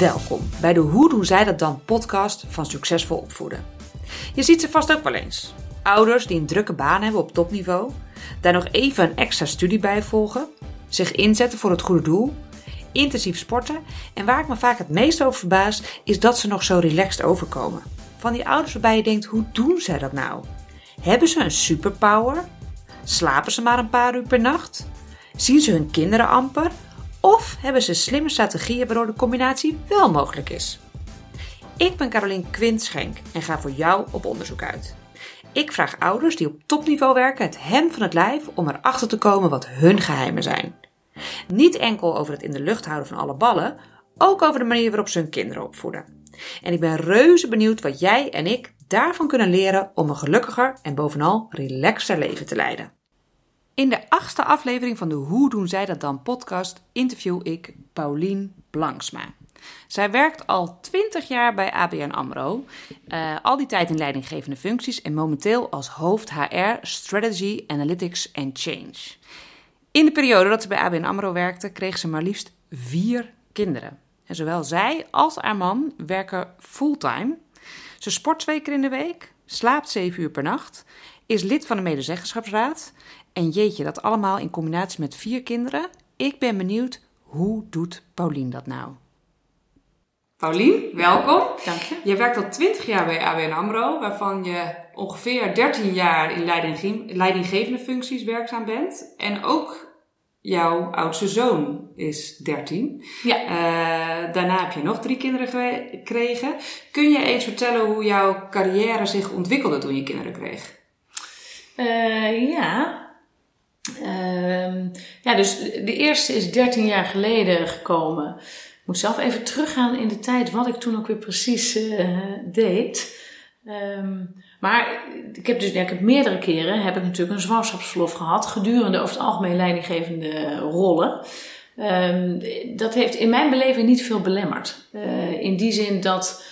Welkom bij de Hoe doen zij dat dan podcast van Succesvol Opvoeden. Je ziet ze vast ook wel eens. Ouders die een drukke baan hebben op topniveau, daar nog even een extra studie bij volgen, zich inzetten voor het goede doel, intensief sporten en waar ik me vaak het meest over verbaas is dat ze nog zo relaxed overkomen. Van die ouders waarbij je denkt, hoe doen zij dat nou? Hebben ze een superpower? Slapen ze maar een paar uur per nacht? Zien ze hun kinderen amper? Of hebben ze slimme strategieën waardoor de combinatie wel mogelijk is? Ik ben Carolien Quintschenk en ga voor jou op onderzoek uit. Ik vraag ouders die op topniveau werken het hem van het lijf om erachter te komen wat hun geheimen zijn. Niet enkel over het in de lucht houden van alle ballen, ook over de manier waarop ze hun kinderen opvoeden. En ik ben reuze benieuwd wat jij en ik daarvan kunnen leren om een gelukkiger en bovenal relaxter leven te leiden. In de achtste aflevering van de Hoe doen zij dat dan podcast interview ik Paulien Blanksma. Zij werkt al 20 jaar bij ABN AMRO, uh, al die tijd in leidinggevende functies en momenteel als hoofd HR, Strategy, Analytics en Change. In de periode dat ze bij ABN AMRO werkte, kreeg ze maar liefst vier kinderen. En zowel zij als haar man werken fulltime. Ze sport twee keer in de week, slaapt zeven uur per nacht, is lid van de medezeggenschapsraad en jeetje, dat allemaal in combinatie met vier kinderen. Ik ben benieuwd, hoe doet Paulien dat nou? Paulien, welkom. Dank je. Je werkt al 20 jaar bij ABN AMRO, waarvan je ongeveer 13 jaar in leidinggevende functies werkzaam bent. En ook jouw oudste zoon is 13. Ja. Uh, daarna heb je nog drie kinderen gekregen. Kun je eens vertellen hoe jouw carrière zich ontwikkelde toen je kinderen kreeg? Uh, ja, Ehm, ja, dus de eerste is 13 jaar geleden gekomen. Ik moet zelf even teruggaan in de tijd wat ik toen ook weer precies uh, deed. Um, maar ik heb dus ik heb meerdere keren heb ik natuurlijk een zwangerschapsverlof gehad gedurende over het algemeen leidinggevende rollen. Um, dat heeft in mijn beleving niet veel belemmerd. Uh, in die zin dat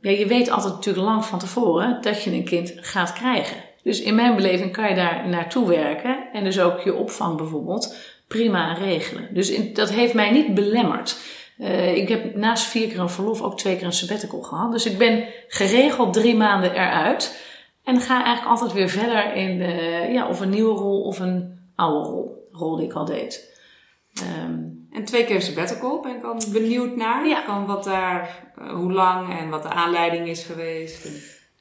ja, je weet altijd natuurlijk lang van tevoren dat je een kind gaat krijgen. Dus in mijn beleving kan je daar naartoe werken en dus ook je opvang bijvoorbeeld prima regelen. Dus dat heeft mij niet belemmerd. Uh, ik heb naast vier keer een verlof ook twee keer een sabbatical gehad. Dus ik ben geregeld drie maanden eruit. En ga eigenlijk altijd weer verder in de, ja, of een nieuwe rol of een oude rol. Rol die ik al deed. Um, en twee keer sabbatical ben ik al benieuwd naar. Ja. Van wat daar, uh, hoe lang en wat de aanleiding is geweest.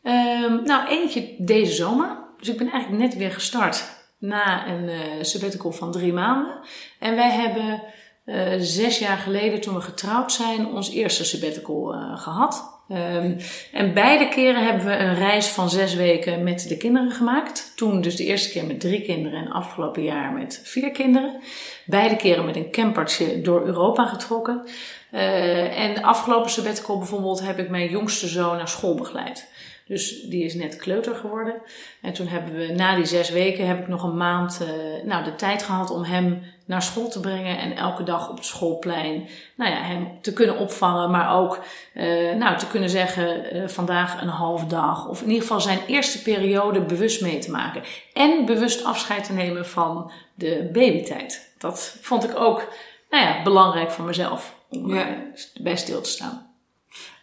Um, nou, eentje deze zomer. Dus ik ben eigenlijk net weer gestart na een uh, sabbatical van drie maanden. En wij hebben uh, zes jaar geleden, toen we getrouwd zijn, ons eerste sabbatical uh, gehad. Um, en beide keren hebben we een reis van zes weken met de kinderen gemaakt. Toen dus de eerste keer met drie kinderen en afgelopen jaar met vier kinderen. Beide keren met een campertje door Europa getrokken. En de afgelopen sabbatical bijvoorbeeld heb ik mijn jongste zoon naar school begeleid. Dus die is net kleuter geworden. En toen hebben we na die zes weken heb ik nog een maand uh, nou, de tijd gehad om hem naar school te brengen. En elke dag op het schoolplein nou ja, hem te kunnen opvangen. Maar ook uh, nou, te kunnen zeggen uh, vandaag een halve dag. Of in ieder geval zijn eerste periode bewust mee te maken. En bewust afscheid te nemen van de babytijd. Dat vond ik ook nou ja, belangrijk voor mezelf. Om ja. bij stil te staan.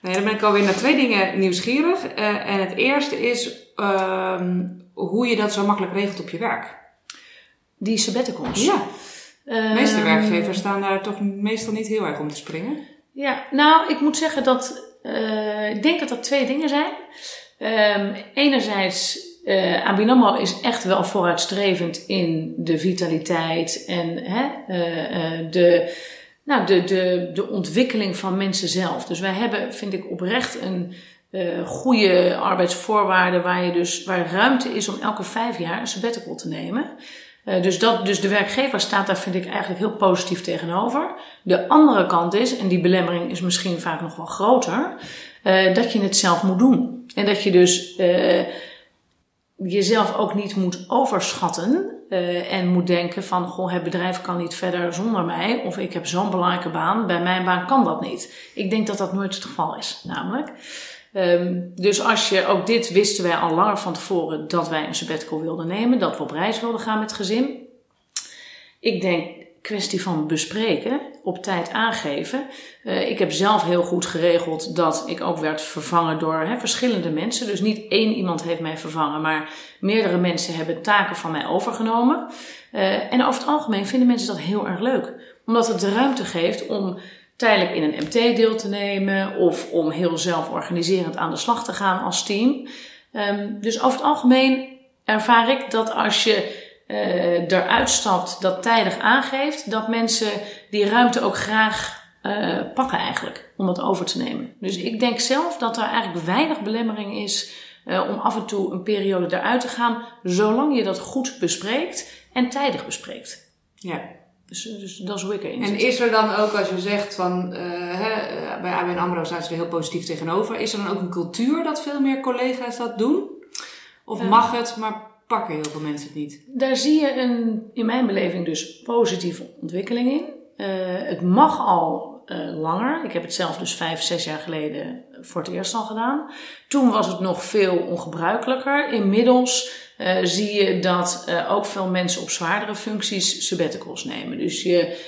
Nou ja, dan ben ik alweer naar twee dingen nieuwsgierig. Uh, en het eerste is uh, hoe je dat zo makkelijk regelt op je werk. Die sabbaticals? Ja. De meeste ehm, werkgevers staan daar toch meestal niet heel erg om te springen. Ja, nou, ik moet zeggen dat... Uh, ik denk dat dat twee dingen zijn. Um, enerzijds, uh, is echt wel vooruitstrevend in de vitaliteit en hè, uh, de nou, de, de, de ontwikkeling van mensen zelf. Dus wij hebben, vind ik, oprecht een uh, goede arbeidsvoorwaarden waar, je dus, waar ruimte is om elke vijf jaar een sabbatical te nemen. Uh, dus, dat, dus de werkgever staat daar, vind ik, eigenlijk heel positief tegenover. De andere kant is, en die belemmering is misschien vaak nog wel groter, uh, dat je het zelf moet doen. En dat je dus jezelf ook niet moet overschatten. Uh, en moet denken van, goh, het bedrijf kan niet verder zonder mij. Of ik heb zo'n belangrijke baan, bij mijn baan kan dat niet. Ik denk dat dat nooit het geval is, namelijk. Um, dus als je, ook dit wisten wij al langer van tevoren, dat wij een sabbatical wilden nemen. Dat we op reis wilden gaan met gezin. Ik denk, kwestie van bespreken, op tijd aangeven. Uh, ik heb zelf heel goed geregeld dat ik ook werd vervangen door verschillende mensen. Dus niet één iemand heeft mij vervangen, maar meerdere mensen hebben taken van mij overgenomen. Uh, en over het algemeen vinden mensen dat heel erg leuk, omdat het de ruimte geeft om tijdelijk in een MT deel te nemen of om heel zelforganiserend aan de slag te gaan als team. Um, dus over het algemeen ervaar ik dat als je uh, eruit stapt, dat tijdig aangeeft, dat mensen die ruimte ook graag uh, pakken eigenlijk om dat over te nemen. Dus ik denk zelf dat er eigenlijk weinig belemmering is uh, om af en toe een periode eruit te gaan, zolang je dat goed bespreekt en tijdig bespreekt. Ja. Dus, dus dat is hoe ik erin En is er dan ook, als je zegt van, hè, bij ABN AMRO staan ze er heel positief tegenover, is er dan ook een cultuur dat veel meer collega's dat doen? Of mag het, maar pakken heel veel mensen het niet. Daar zie je een, in mijn beleving dus positieve ontwikkeling in. Uh, het mag al uh, langer. Ik heb het zelf dus vijf, zes jaar geleden voor het eerst al gedaan. Toen was het nog veel ongebruikelijker. Inmiddels uh, zie je dat ook veel mensen op zwaardere functies sabbaticals nemen. Dus je,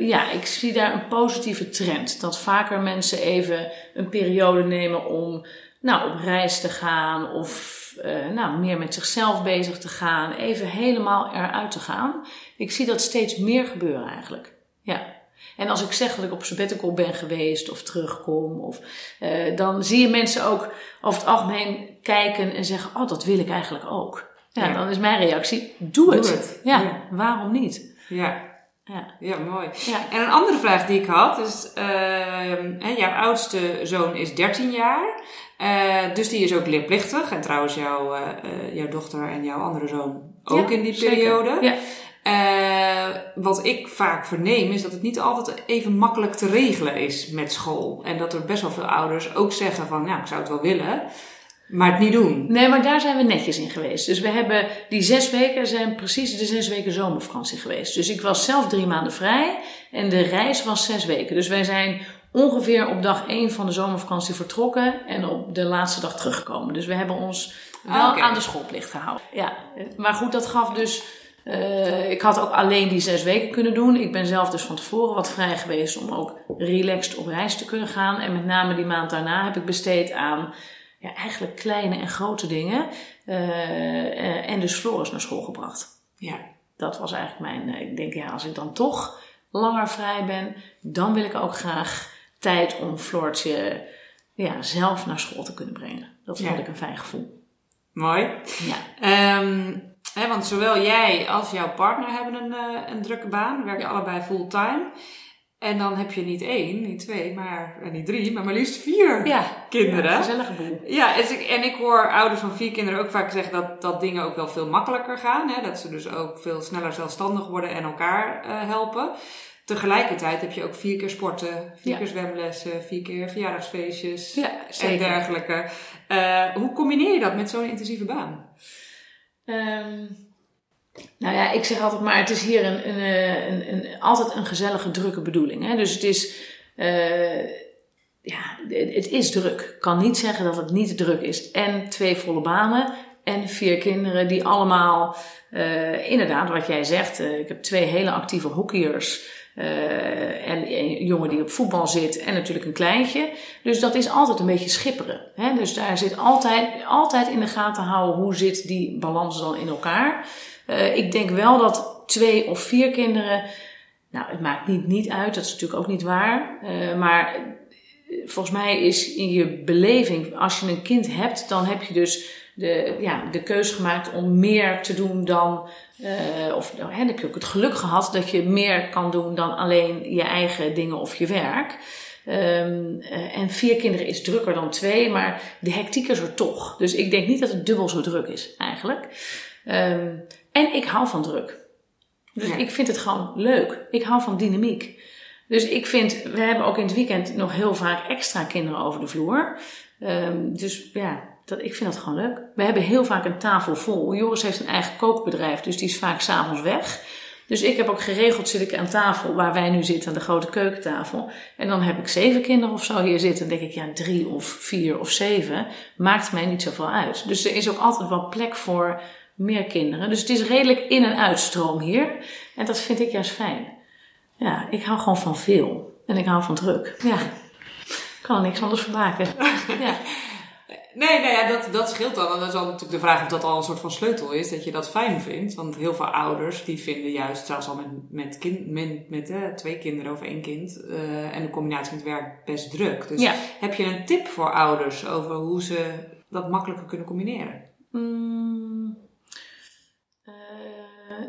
ja, ik zie daar een positieve trend. Dat vaker mensen even een periode nemen om nou, op reis te gaan of uh, nou, meer met zichzelf bezig te gaan, even helemaal eruit te gaan. Ik zie dat steeds meer gebeuren eigenlijk. Ja. En als ik zeg dat ik op sabbatical ben geweest of terugkom, of, uh, dan zie je mensen ook over het algemeen kijken en zeggen: Oh, dat wil ik eigenlijk ook. Ja, dan is mijn reactie: Doe het. Doe het. Ja, ja, waarom niet? Ja. Ja. ja, mooi. Ja. En een andere vraag die ik had is: uh, jouw oudste zoon is 13 jaar. Uh, dus die is ook leerplichtig. En trouwens, jouw, uh, jouw dochter en jouw andere zoon ook in die periode. Ja. Uh, wat ik vaak verneem is dat het niet altijd even makkelijk te regelen is met school. En dat er best wel veel ouders ook zeggen van, ja, ik zou het wel willen, maar het niet doen. Nee, maar daar zijn we netjes in geweest. Dus we hebben die zes weken zijn precies de zes weken zomervakantie geweest. Dus ik was zelf drie maanden vrij en de reis was zes weken. Dus wij zijn ongeveer op dag 1 van de zomervakantie vertrokken en op de laatste dag teruggekomen. Dus we hebben ons wel aan de schoolplicht gehouden. Ja, maar goed, dat gaf dus. Uh, ik had ook alleen die zes weken kunnen doen. Ik ben zelf dus van tevoren wat vrij geweest om ook relaxed op reis te kunnen gaan. En met name die maand daarna heb ik besteed aan ja, eigenlijk kleine en grote dingen. Uh, en dus Floris naar school gebracht. Ja. Dat was eigenlijk mijn. ik denk, ja, als ik dan toch langer vrij ben, dan wil ik ook graag tijd om Floortje ja, zelf naar school te kunnen brengen. Dat vond ik een fijn gevoel. Mooi. Ja. Um, hè, want zowel jij als jouw partner hebben een, uh, een drukke baan, werken allebei fulltime. En dan heb je niet één, niet twee, maar en niet drie, maar maar liefst vier ja, kinderen. Ja, gezellige boel. Ja, en ik, en ik hoor ouders van vier kinderen ook vaak zeggen dat, dat dingen ook wel veel makkelijker gaan. Hè? Dat ze dus ook veel sneller zelfstandig worden en elkaar uh, helpen. Tegelijkertijd heb je ook vier keer sporten, vier keer zwemlessen, vier keer verjaardagsfeestjes en dergelijke. Uh, hoe combineer je dat met zo'n intensieve baan? Um, nou ja, ik zeg altijd maar, het is hier een, een, een, een altijd een gezellige, drukke bedoeling. Hè? Dus het is, uh, ja, het is druk. Ik kan niet zeggen dat het niet druk is. En twee volle banen en vier kinderen die allemaal, uh, inderdaad, wat jij zegt, uh, ik heb twee hele actieve hockeyers. Uh, en een jongen die op voetbal zit en natuurlijk een kleintje. Dus dat is altijd een beetje schipperen. Hè? Dus daar zit altijd, altijd in de gaten houden hoe zit die balans dan in elkaar. Uh, ik denk wel dat twee of vier kinderen, nou het maakt niet, niet uit, dat is natuurlijk ook niet waar. Uh, maar volgens mij is in je beleving, als je een kind hebt, dan heb je dus de, ja, de keuze gemaakt om meer te doen dan uh, of nou, hè, heb je ook het geluk gehad dat je meer kan doen dan alleen je eigen dingen of je werk. Um, uh, en vier kinderen is drukker dan twee, maar de hectiek is er toch. Dus ik denk niet dat het dubbel zo druk is, eigenlijk. Um, en ik hou van druk. Dus ik vind het gewoon leuk. Ik hou van dynamiek. Dus ik vind, we hebben ook in het weekend nog heel vaak extra kinderen over de vloer. Um, dus ja, dat, ik vind dat gewoon leuk. We hebben heel vaak een tafel vol. Joris heeft een eigen kookbedrijf, dus die is vaak s'avonds weg. Dus ik heb ook geregeld, zit ik aan tafel waar wij nu zitten, aan de grote keukentafel. En dan heb ik zeven kinderen of zo hier zitten. Dan denk ik, ja, drie of vier of zeven maakt mij niet zoveel uit. Dus er is ook altijd wel plek voor meer kinderen. Dus het is redelijk in- en uitstroom hier. En dat vind ik juist fijn. Ja, ik hou gewoon van veel. En ik hou van druk. Ja, ik kan er niks anders van maken. Ja. Nee, nou ja, dat, dat scheelt dan. En dat is dan natuurlijk de vraag of dat al een soort van sleutel is, dat je dat fijn vindt. Want heel veel ouders die vinden juist, zelfs al met, met, kind, met, met eh, twee kinderen of één kind, eh, en de combinatie met werk best druk. Dus Ja. heb je een tip voor ouders over hoe ze dat makkelijker kunnen combineren? Mm, eh,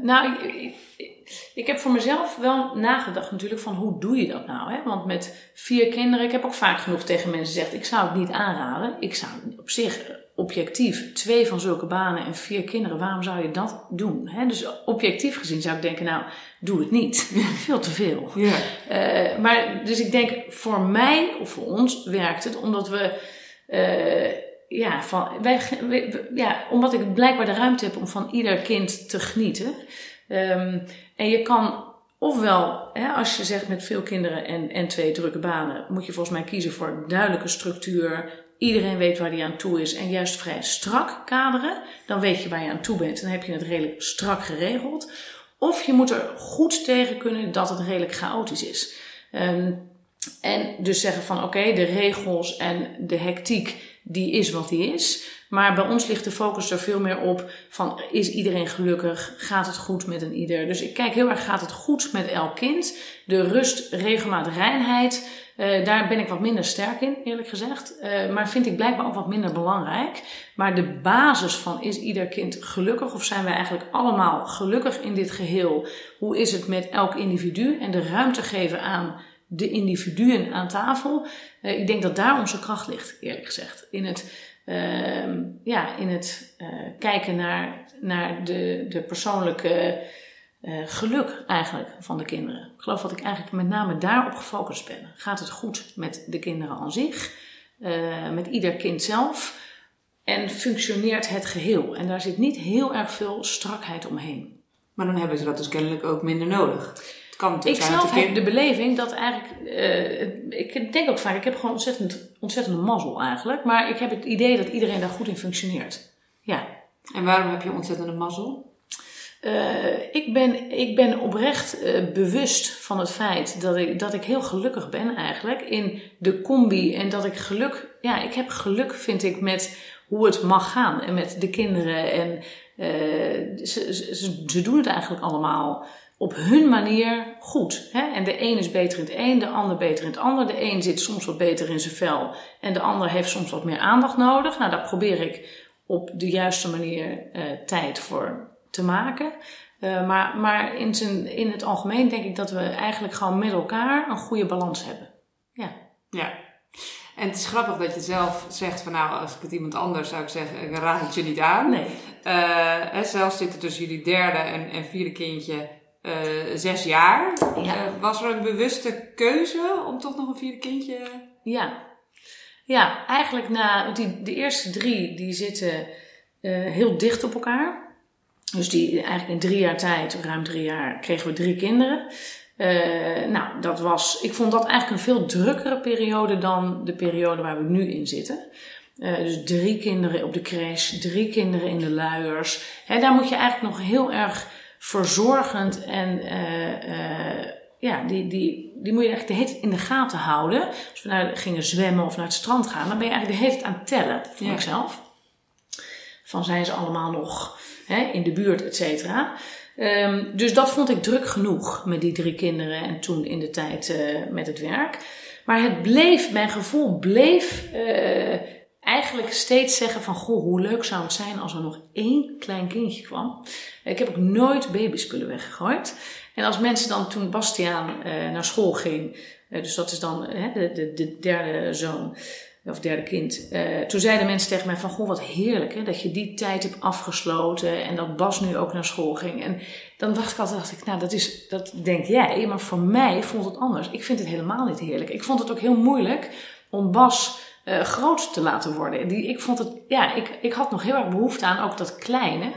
nou, ik, ik, ik heb voor mezelf wel nagedacht natuurlijk van hoe doe je dat nou? Hè? Want met vier kinderen, ik heb ook vaak genoeg tegen mensen gezegd, ik zou het niet aanraden. Ik zou op zich objectief twee van zulke banen en vier kinderen, waarom zou je dat doen? Hè? Dus objectief gezien zou ik denken, nou, doe het niet. Veel te veel. Ja. Eh, maar dus ik denk voor mij of voor ons werkt het omdat we. eh, ja, van, wij, ja, omdat ik blijkbaar de ruimte heb om van ieder kind te genieten. Ehm, en je kan ofwel, hè, als je zegt met veel kinderen en, en twee drukke banen, moet je volgens mij kiezen voor een duidelijke structuur. Iedereen weet waar hij aan toe is en juist vrij strak kaderen. Dan weet je waar je aan toe bent en dan heb je het redelijk strak geregeld. Of je moet er goed tegen kunnen dat het redelijk chaotisch is. Ehm, en dus zeggen van oké, de regels en de hectiek, die is wat die is. Maar bij ons ligt de focus er veel meer op van is iedereen gelukkig? Gaat het goed met een ieder? Dus ik kijk heel erg, gaat het goed met elk kind? De rust, regelmaat, reinheid, eh, daar ben ik wat minder sterk in, eerlijk gezegd. Eh, maar vind ik blijkbaar ook wat minder belangrijk. Maar de basis van is ieder kind gelukkig of zijn wij eigenlijk allemaal gelukkig in dit geheel? Hoe is het met elk individu? En de ruimte geven aan de individuen aan tafel. Eh, ik denk dat daar onze kracht ligt, eerlijk gezegd. In het, ja, in het eh, kijken naar, naar de, de persoonlijke eh, geluk eigenlijk van de kinderen. Ik geloof dat ik eigenlijk met name daarop gefocust ben. Gaat het goed met de kinderen aan zich? eh, met ieder kind zelf? En functioneert het geheel? En daar zit niet heel erg veel strakheid omheen. Maar dan hebben ze dat dus kennelijk ook minder nodig. Het kan Ik zelf heb kind... de beleving dat eigenlijk, eh, ik denk ook vaak, ik heb gewoon ontzettend, ontzettende mazzel eigenlijk. Maar ik heb het idee dat iedereen daar goed in functioneert. Ja. En waarom heb je ontzettende mazzel? Eh, ik, ben, ik ben oprecht eh, bewust van het feit dat ik, dat ik heel gelukkig ben eigenlijk in de combi. En dat ik geluk, ja, ik heb geluk vind ik met hoe het mag gaan. En met de kinderen. En ze, ze doen het eigenlijk allemaal op hun manier goed. Hè? En de een is beter in het een, de ander beter in het ander. De een zit soms wat beter in zijn vel en de ander heeft soms wat meer aandacht nodig. Nou, daar probeer ik op de juiste manier eh, tijd voor te maken. Uh, maar maar in, zijn, in het algemeen denk ik dat we eigenlijk gewoon met elkaar een goede balans hebben. Ja. Ja. En het is grappig dat je zelf zegt van nou, als ik het iemand anders zou ik zeggen, ik raad het je niet aan. Nee. Uh, en zelfs zitten tussen jullie derde en, en vierde kindje uh, zes jaar. Ja. Uh, was er een bewuste keuze om toch nog een vierde kindje... Ja. Ja, eigenlijk na... Die, de eerste drie, die zitten heel dicht op elkaar. Dus die, eigenlijk in drie jaar tijd, ruim drie jaar, kregen we drie kinderen. Nou, dat was, ik vond dat eigenlijk een veel drukkere periode dan de periode waar we nu in zitten. Uh, dus drie kinderen op de crash, drie kinderen in de luiers. Hè, daar moet je eigenlijk nog heel erg verzorgend en uh, ja, die, die, die moet je echt de hele tijd in de gaten houden. Als we naar gingen zwemmen of naar het strand gaan, dan ben je eigenlijk de hele tijd aan het tellen, vond Ja. ik zelf. Van zijn ze allemaal nog hè, in de buurt, et cetera. Um, dus dat vond ik druk genoeg met die drie kinderen en toen in de tijd uh, met het werk. Maar het bleef, mijn gevoel bleef uh, eigenlijk steeds zeggen van... Goh, hoe leuk zou het zijn als er nog één klein kindje kwam. Ik heb ook nooit babyspullen weggegooid. En als mensen dan toen Bastiaan uh, naar school ging... dus dat is dan de, de, de derde zoon of derde kind. Toen zeiden mensen tegen mij van, goh, wat heerlijk hè, dat je die tijd hebt afgesloten en dat Bas nu ook naar school ging. En dan dacht ik altijd, dacht ik, nou, dat, is, dat denk jij, maar voor mij vond het anders. Ik vind het helemaal niet heerlijk. Ik vond het ook heel moeilijk om Bas uh, groot te laten worden. Die, ik vond het, ja, ik, ik had nog heel erg behoefte aan ook dat kleine.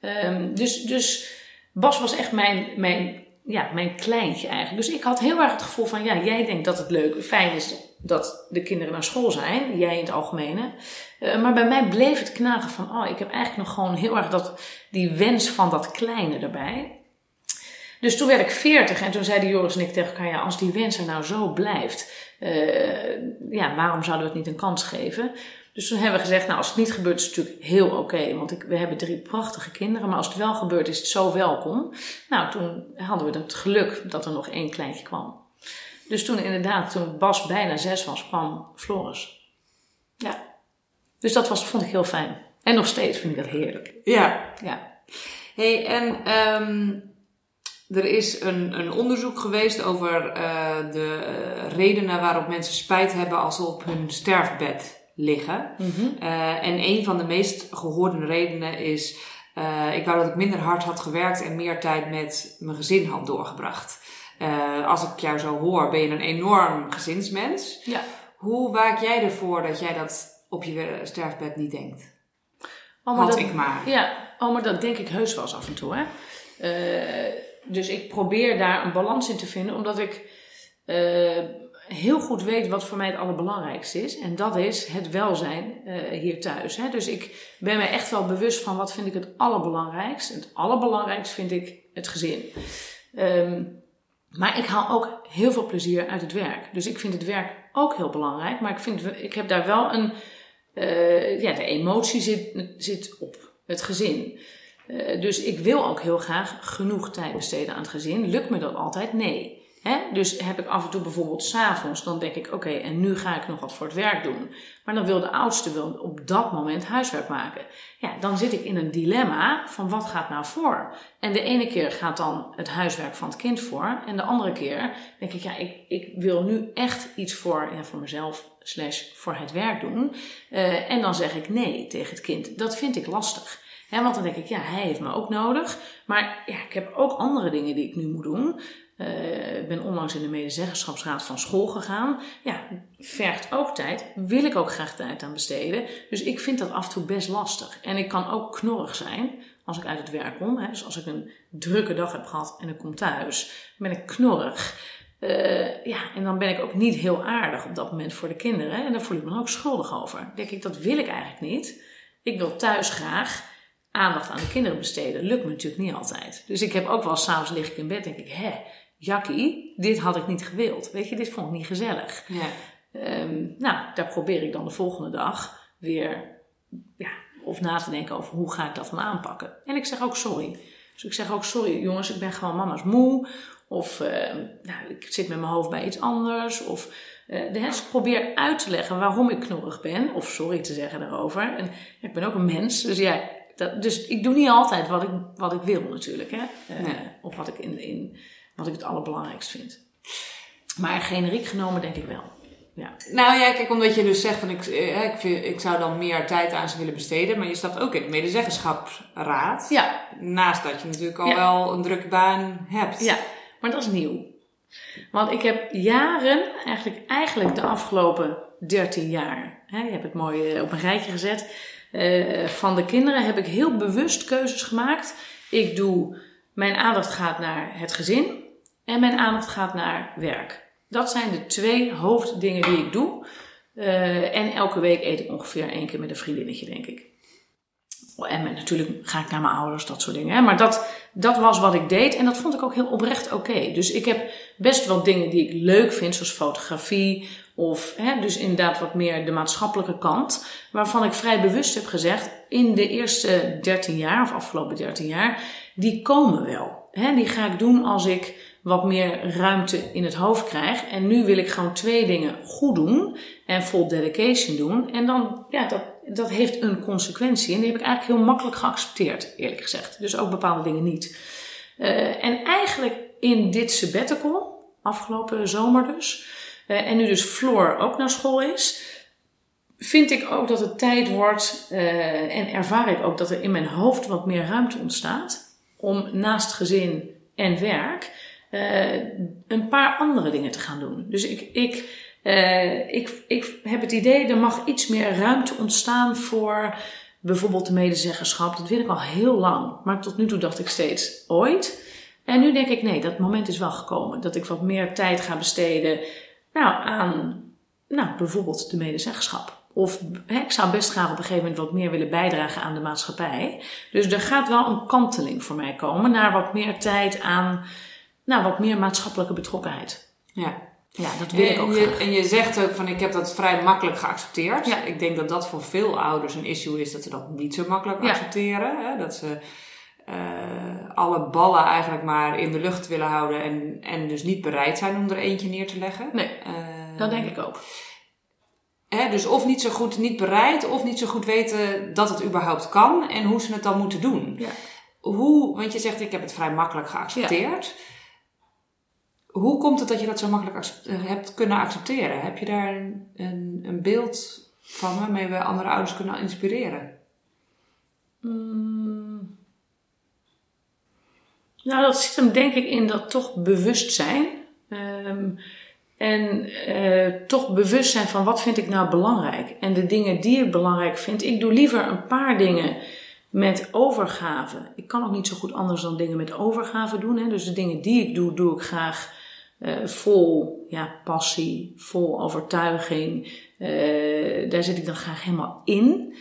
Um, dus, dus Bas was echt mijn, mijn, ja, mijn kleintje eigenlijk. Dus ik had heel erg het gevoel van, ja, jij denkt dat het leuk, fijn is dat de kinderen naar school zijn, jij in het algemene. Uh, maar bij mij bleef het knagen van, oh, ik heb eigenlijk nog gewoon heel erg dat, die wens van dat kleine erbij. Dus toen werd ik veertig en toen zeiden Joris en ik tegen elkaar, ja, als die wens er nou zo blijft, ja, waarom zouden we het niet een kans geven? Dus toen hebben we gezegd, nou als het niet gebeurt is het natuurlijk heel oké, want ik, we hebben drie prachtige kinderen, maar als het wel gebeurt is het zo welkom. Nou, toen hadden we het geluk dat er nog één kleintje kwam. Dus toen inderdaad, toen Bas bijna zes was, kwam Floris. Ja. Dus dat was, vond ik heel fijn. En nog steeds vind ik dat heerlijk. Ja. Ja. hey, en um, er is een, een onderzoek geweest over uh, de redenen waarop mensen spijt hebben als ze op hun sterfbed liggen. Mm -hmm. uh, en een van de meest gehoorde redenen is: uh, ik wou dat ik minder hard had gewerkt en meer tijd met mijn gezin had doorgebracht. Als ik jou zo hoor, ben je een enorm gezinsmens. Ja. Hoe waak jij ervoor dat jij dat op je sterfbed niet denkt? Oh, Had dat, ik maar. Ja, oh, maar dat denk ik heus wel eens af en toe. Hè? Dus ik probeer daar een balans in te vinden, omdat ik uh, heel goed weet wat voor mij het allerbelangrijkste is. En dat is het welzijn hier thuis. Hè? Dus ik ben me echt wel bewust van wat vind ik het allerbelangrijkst. En het allerbelangrijkste vind ik het gezin. Um, maar ik haal ook heel veel plezier uit het werk. Dus ik vind het werk ook heel belangrijk. Maar ik, vind, ik heb daar wel een. Uh, ja, de emotie zit, zit op het gezin. Uh, dus ik wil ook heel graag genoeg tijd besteden aan het gezin. Lukt me dat altijd? Nee. Dus heb ik af en toe bijvoorbeeld s'avonds, dan denk ik, oké, en nu ga ik nog wat voor het werk doen. Maar dan wil de oudste wil op dat moment huiswerk maken. Ja, dan zit ik in een dilemma van wat gaat nou voor? En de ene keer gaat dan het huiswerk van het kind voor. En de andere keer denk ik, ja, ik, ik wil nu echt iets voor, ja, voor mezelf slash voor het werk doen. Uh, en dan zeg ik nee tegen het kind. Dat vind ik lastig. He, want dan denk ik, ja, hij heeft me ook nodig. Maar ja, ik heb ook andere dingen die ik nu moet doen. Uh, ik ben onlangs in de medezeggenschapsraad van school gegaan. Ja, vergt ook tijd. Wil ik ook graag tijd aan besteden. Dus ik vind dat af en toe best lastig. En ik kan ook knorrig zijn als ik uit het werk kom. Hè. Dus als ik een drukke dag heb gehad en ik kom thuis, ben ik knorrig. Uh, ja, en dan ben ik ook niet heel aardig op dat moment voor de kinderen. En daar voel ik me ook schuldig over. Denk ik, dat wil ik eigenlijk niet. Ik wil thuis graag aandacht aan de kinderen besteden. Lukt me natuurlijk niet altijd. Dus ik heb ook wel s'avonds lig ik in bed denk ik, hè, Jackie, dit had ik niet gewild. Weet je, dit vond ik niet gezellig. Ja. Um, nou, daar probeer ik dan de volgende dag weer ja, of na te denken over hoe ga ik dat dan aanpakken. En ik zeg ook sorry. Dus ik zeg ook sorry jongens, ik ben gewoon mama's moe. Of uh, nou, ik zit met mijn hoofd bij iets anders. Of uh, dus ik probeer uit te leggen waarom ik knorrig ben. Of sorry te zeggen daarover. En ik ben ook een mens. Dus ja, dat, dus ik doe niet altijd wat ik, wat ik wil natuurlijk. Hè? Uh, nee. Of wat ik in, in wat ik het allerbelangrijkst vind. Maar generiek genomen denk ik wel. Ja. Nou ja, kijk, omdat je dus zegt van ik, eh, ik, vind, ik zou dan meer tijd aan ze willen besteden, maar je staat ook in de medezeggenschapsraad. Ja. Naast dat je natuurlijk al wel een drukke baan hebt. Ja, maar dat is nieuw. Want ik heb jaren, eigenlijk, eigenlijk de afgelopen 13 jaar, hè, je hebt het mooi eh, op een rijtje gezet, uh, van de kinderen heb ik heel bewust keuzes gemaakt. Ik doe, mijn aandacht gaat naar het gezin en mijn aandacht gaat naar werk. Dat zijn de twee hoofddingen die ik doe. Uh, en elke week eet ik ongeveer één keer met een vriendinnetje, denk ik. En met, natuurlijk ga ik naar mijn ouders, dat soort dingen. Hè. Maar dat, dat was wat ik deed en dat vond ik ook heel oprecht oké. Dus ik heb best wel dingen die ik leuk vind, zoals fotografie. Of hè, dus inderdaad wat meer de maatschappelijke kant. Waarvan ik vrij bewust heb gezegd, in de eerste 13 jaar of afgelopen 13 jaar, die komen wel. Hè, die ga ik doen als ik wat meer ruimte in het hoofd krijg. En nu wil ik gewoon twee dingen goed doen en full dedication doen. En dan, ja, dat, dat heeft een consequentie. En die heb ik eigenlijk heel makkelijk geaccepteerd, eerlijk gezegd. Dus ook bepaalde dingen niet. Uh, en eigenlijk in dit sabbatical, afgelopen zomer dus, uh, en nu dus Floor ook naar school is, vind ik ook dat het tijd wordt uh, en ervaar ik ook dat er in mijn hoofd wat meer ruimte ontstaat om naast gezin en werk een paar andere dingen te gaan doen. Dus ik, ik, uh, ik, ik heb het idee, er mag iets meer ruimte ontstaan voor bijvoorbeeld de medezeggenschap. Dat wil ik al heel lang. Maar tot nu toe dacht ik steeds ooit. En nu denk ik, nee, dat moment is wel gekomen. Dat ik wat meer tijd ga besteden nou, aan nou, bijvoorbeeld de medezeggenschap. Of hè, ik zou best graag op een gegeven moment wat meer willen bijdragen aan de maatschappij. Dus er gaat wel een kanteling voor mij komen naar wat meer tijd aan, nou, wat meer maatschappelijke betrokkenheid. Ja. Ja, dat wil ik ook en je, graag. en je zegt ook van ik heb dat vrij makkelijk geaccepteerd. Ja. Ik denk dat dat voor veel ouders een issue is dat ze dat niet zo makkelijk Ja. accepteren. Hè? Dat ze eh, alle ballen eigenlijk maar in de lucht willen houden en, en dus niet bereid zijn om er eentje neer te leggen. Nee, Eh, dat denk ik ook. Hè, dus of niet zo goed niet bereid of niet zo goed weten dat het überhaupt kan en hoe ze het dan moeten doen. Ja. Hoe, want je zegt ik heb het vrij makkelijk geaccepteerd. Hoe komt het dat je dat zo makkelijk eh, hebt kunnen accepteren? Heb je daar een, een, een beeld van waarmee we andere ouders kunnen inspireren? Mm. Nou, dat zit hem denk ik in dat toch bewustzijn. Ehm, en eh, toch bewust zijn van wat vind ik nou belangrijk. En de dingen die ik belangrijk vind. Ik doe liever een paar dingen met overgave. Ik kan ook niet zo goed anders dan dingen met overgave doen. Hè. Dus de dingen die ik doe, doe ik graag eh, vol ja, passie, vol overtuiging. Eh, daar zit ik dan graag helemaal in.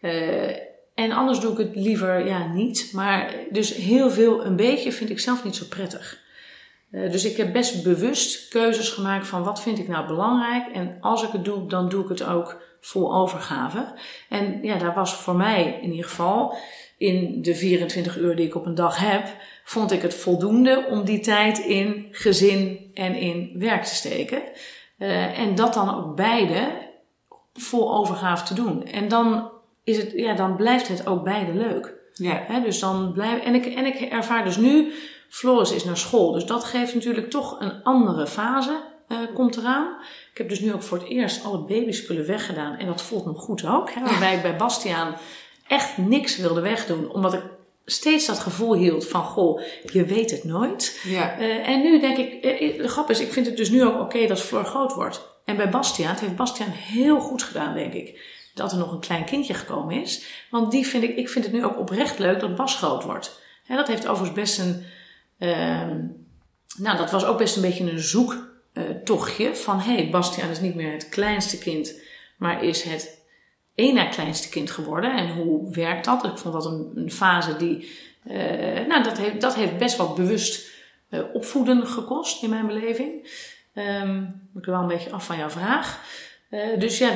Eh, en anders doe ik het liever ja, niet. Maar dus heel veel, een beetje vind ik zelf niet zo prettig. Dus ik heb best bewust keuzes gemaakt van wat vind ik nou belangrijk. En als ik het doe, dan doe ik het ook vol overgave. En ja, daar was voor mij in ieder geval in de 24 uur die ik op een dag heb, vond ik het voldoende om die tijd in gezin en in werk te steken. Eh, en dat dan ook beide vol overgave te doen. En dan, is het, ja, dan blijft het ook beide leuk. Ja. Hè, dus dan blijf, en, ik, en ik ervaar dus nu, Floris is naar school. Dus dat geeft natuurlijk toch een andere fase, eh, komt eraan. Ik heb dus nu ook voor het eerst alle babyspullen weggedaan. En dat voelt me goed ook. Hè, waarbij ik bij Bastiaan echt niks wilde wegdoen. Omdat ik steeds dat gevoel hield van, goh, je weet het nooit. Ja. Eh, en nu denk ik, eh, de grap is, ik vind het dus nu ook oké dat Floor groot wordt. En bij Bastiaan, het heeft Bastiaan heel goed gedaan, denk ik. Dat er nog een klein kindje gekomen is. Want die vind ik, ik vind het nu ook oprecht leuk dat Bas groot wordt. Hè, dat heeft overigens best een, ehm, nou dat was ook best een beetje een zoektochtje. van hé, hey, Bastiaan is niet meer het kleinste kind, maar is het één na kleinste kind geworden. En hoe werkt dat? Ik vond dat een, fase die, eh, nou dat heeft, dat heeft best wat bewust eh, opvoeden gekost in mijn beleving. Moet ik wel een beetje af van jouw vraag. Eh, dus ja,